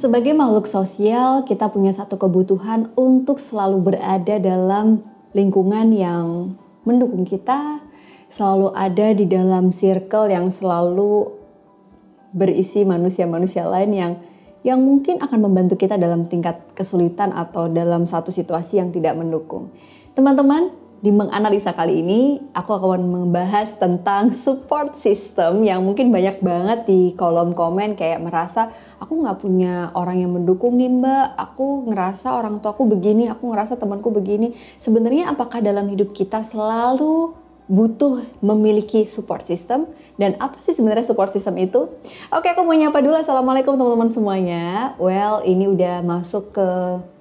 Sebagai makhluk sosial, kita punya satu kebutuhan untuk selalu berada dalam lingkungan yang mendukung kita, selalu ada di dalam circle yang selalu berisi manusia-manusia lain yang yang mungkin akan membantu kita dalam tingkat kesulitan atau dalam satu situasi yang tidak mendukung. Teman-teman, di menganalisa kali ini, aku akan membahas tentang support system yang mungkin banyak banget di kolom komen kayak merasa aku nggak punya orang yang mendukung nih mbak, aku ngerasa orang tuaku begini, aku ngerasa temanku begini. Sebenarnya apakah dalam hidup kita selalu butuh memiliki support system dan apa sih sebenarnya support system itu? Oke, aku mau nyapa dulu. Assalamualaikum teman-teman semuanya. Well, ini udah masuk ke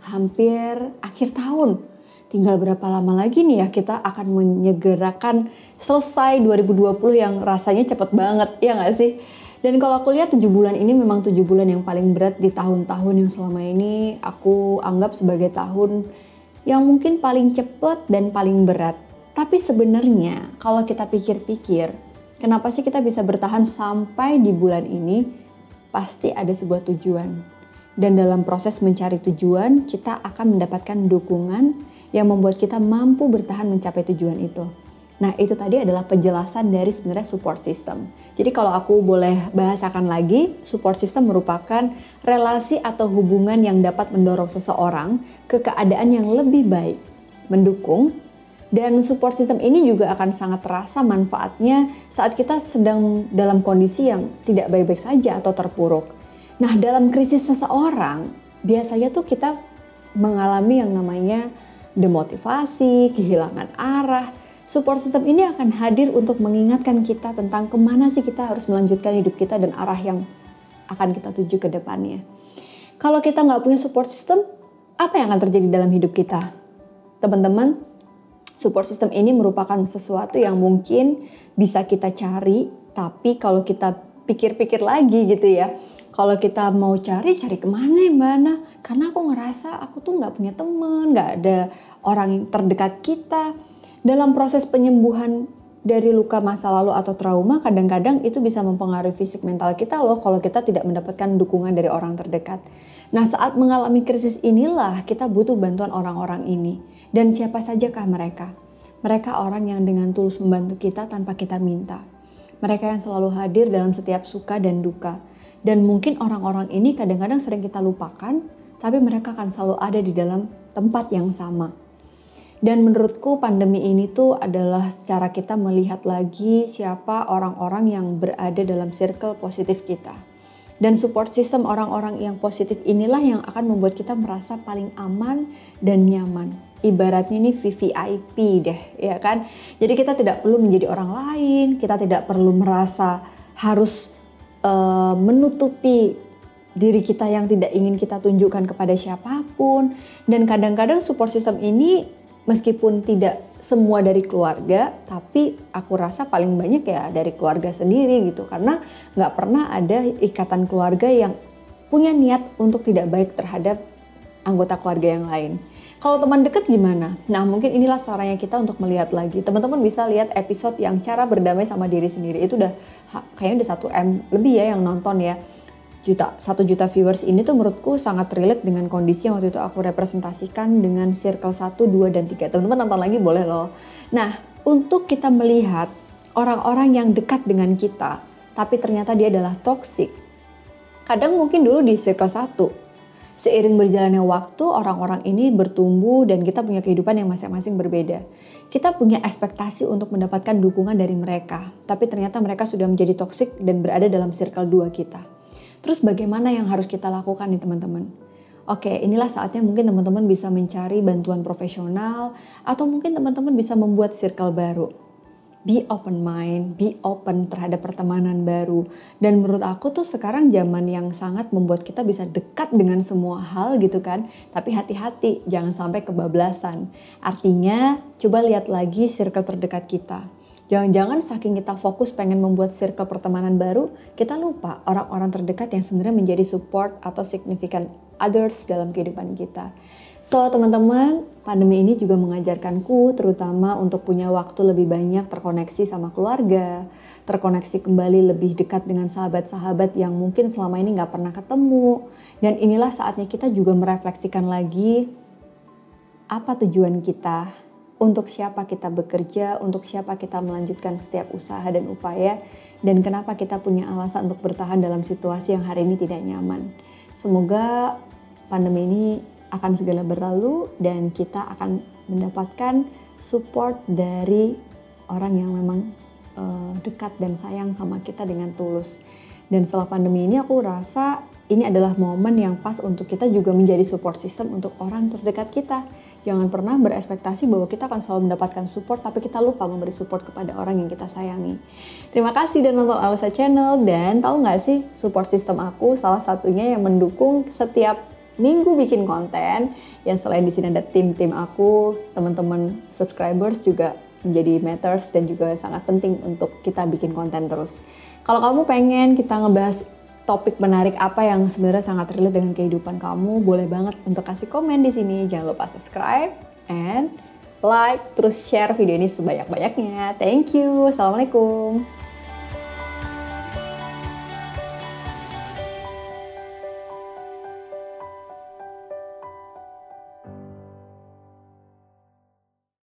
hampir akhir tahun tinggal berapa lama lagi nih ya kita akan menyegerakan selesai 2020 yang rasanya cepet banget ya nggak sih? Dan kalau aku lihat 7 bulan ini memang 7 bulan yang paling berat di tahun-tahun yang selama ini aku anggap sebagai tahun yang mungkin paling cepet dan paling berat. Tapi sebenarnya kalau kita pikir-pikir, kenapa sih kita bisa bertahan sampai di bulan ini? Pasti ada sebuah tujuan. Dan dalam proses mencari tujuan, kita akan mendapatkan dukungan yang membuat kita mampu bertahan mencapai tujuan itu. Nah, itu tadi adalah penjelasan dari sebenarnya support system. Jadi kalau aku boleh bahasakan lagi, support system merupakan relasi atau hubungan yang dapat mendorong seseorang ke keadaan yang lebih baik, mendukung, dan support system ini juga akan sangat terasa manfaatnya saat kita sedang dalam kondisi yang tidak baik-baik saja atau terpuruk. Nah, dalam krisis seseorang, biasanya tuh kita mengalami yang namanya demotivasi, kehilangan arah. Support system ini akan hadir untuk mengingatkan kita tentang ke mana sih kita harus melanjutkan hidup kita dan arah yang akan kita tuju ke depannya. Kalau kita nggak punya support system, apa yang akan terjadi dalam hidup kita? Teman-teman, support system ini merupakan sesuatu yang mungkin bisa kita cari, tapi kalau kita pikir-pikir lagi gitu ya, kalau kita mau cari cari ke mana ya mbak Ana karena aku ngerasa aku tuh nggak punya temen nggak ada orang terdekat kita dalam proses penyembuhan dari luka masa lalu atau trauma kadang-kadang itu bisa mempengaruhi fisik mental kita loh kalau kita tidak mendapatkan dukungan dari orang terdekat. Nah saat mengalami krisis inilah kita butuh bantuan orang-orang ini. Dan siapa sajakah mereka? Mereka orang yang dengan tulus membantu kita tanpa kita minta. Mereka yang selalu hadir dalam setiap suka dan duka. Dan mungkin orang-orang ini kadang-kadang sering kita lupakan, tapi mereka akan selalu ada di dalam tempat yang sama. Dan menurutku pandemi ini tuh adalah cara kita melihat lagi siapa orang-orang yang berada dalam circle positif kita. Dan support system orang-orang yang positif inilah yang akan membuat kita merasa paling aman dan nyaman. Ibaratnya ini VVIP deh, ya kan? Jadi kita tidak perlu menjadi orang lain, kita tidak perlu merasa harus uh, menutupi diri kita yang tidak ingin kita tunjukkan kepada siapa pun dan kadang-kadang support system ini meskipun tidak semua dari keluarga tapi aku rasa paling banyak ya dari keluarga sendiri gitu karena nggak pernah ada ikatan keluarga yang punya niat untuk tidak baik terhadap anggota keluarga yang lain. Kalau teman dekat gimana? Nah mungkin inilah caranya kita untuk melihat lagi. Teman-teman bisa lihat episode yang cara berdamai sama diri sendiri. Itu udah kayaknya udah satu m lebih ya yang nonton ya. Juta, satu juta viewers ini tuh menurutku sangat relate dengan kondisi yang waktu itu aku representasikan dengan circle 1, 2, dan 3. Teman-teman nonton lagi boleh loh. Nah, untuk kita melihat orang-orang yang dekat dengan kita, tapi ternyata dia adalah toxic. Kadang mungkin dulu di circle 1, Seiring berjalannya waktu, orang-orang ini bertumbuh dan kita punya kehidupan yang masing-masing berbeda. Kita punya ekspektasi untuk mendapatkan dukungan dari mereka, tapi ternyata mereka sudah menjadi toksik dan berada dalam circle dua kita. Terus bagaimana yang harus kita lakukan nih teman-teman? Oke, inilah saatnya mungkin teman-teman bisa mencari bantuan profesional atau mungkin teman-teman bisa membuat circle baru be open mind, be open terhadap pertemanan baru. Dan menurut aku tuh sekarang zaman yang sangat membuat kita bisa dekat dengan semua hal gitu kan. Tapi hati-hati, jangan sampai kebablasan. Artinya, coba lihat lagi circle terdekat kita. Jangan-jangan saking kita fokus pengen membuat circle pertemanan baru, kita lupa orang-orang terdekat yang sebenarnya menjadi support atau significant others dalam kehidupan kita. So teman-teman, pandemi ini juga mengajarkanku terutama untuk punya waktu lebih banyak terkoneksi sama keluarga, terkoneksi kembali lebih dekat dengan sahabat-sahabat yang mungkin selama ini nggak pernah ketemu, Dan inilah saatnya kita juga merefleksikan lagi apa tujuan kita, untuk siapa kita bekerja, untuk siapa kita melanjutkan setiap usaha dan upaya, dan kenapa kita punya alasan untuk bertahan dalam situasi yang hari ini tidak nyaman. Semoga pandemi ini akan segera berlalu dan kita akan mendapatkan support dari orang yang memang uh, dekat dan sayang sama kita dengan tulus. Dan setelah pandemi ini aku rasa ini adalah momen yang pas untuk kita juga menjadi support system untuk orang terdekat kita. Jangan pernah berekspektasi bahwa kita akan selalu mendapatkan support, tapi kita lupa memberi support kepada orang yang kita sayangi. Terima kasih dan nonton Alsa Channel, dan tahu nggak sih support system aku salah satunya yang mendukung setiap minggu bikin konten. Yang selain di sini ada tim-tim aku, teman-teman subscribers juga menjadi matters dan juga sangat penting untuk kita bikin konten terus. Kalau kamu pengen kita ngebahas topik menarik apa yang sebenarnya sangat relate dengan kehidupan kamu, boleh banget untuk kasih komen di sini. Jangan lupa subscribe and like, terus share video ini sebanyak-banyaknya. Thank you. Assalamualaikum.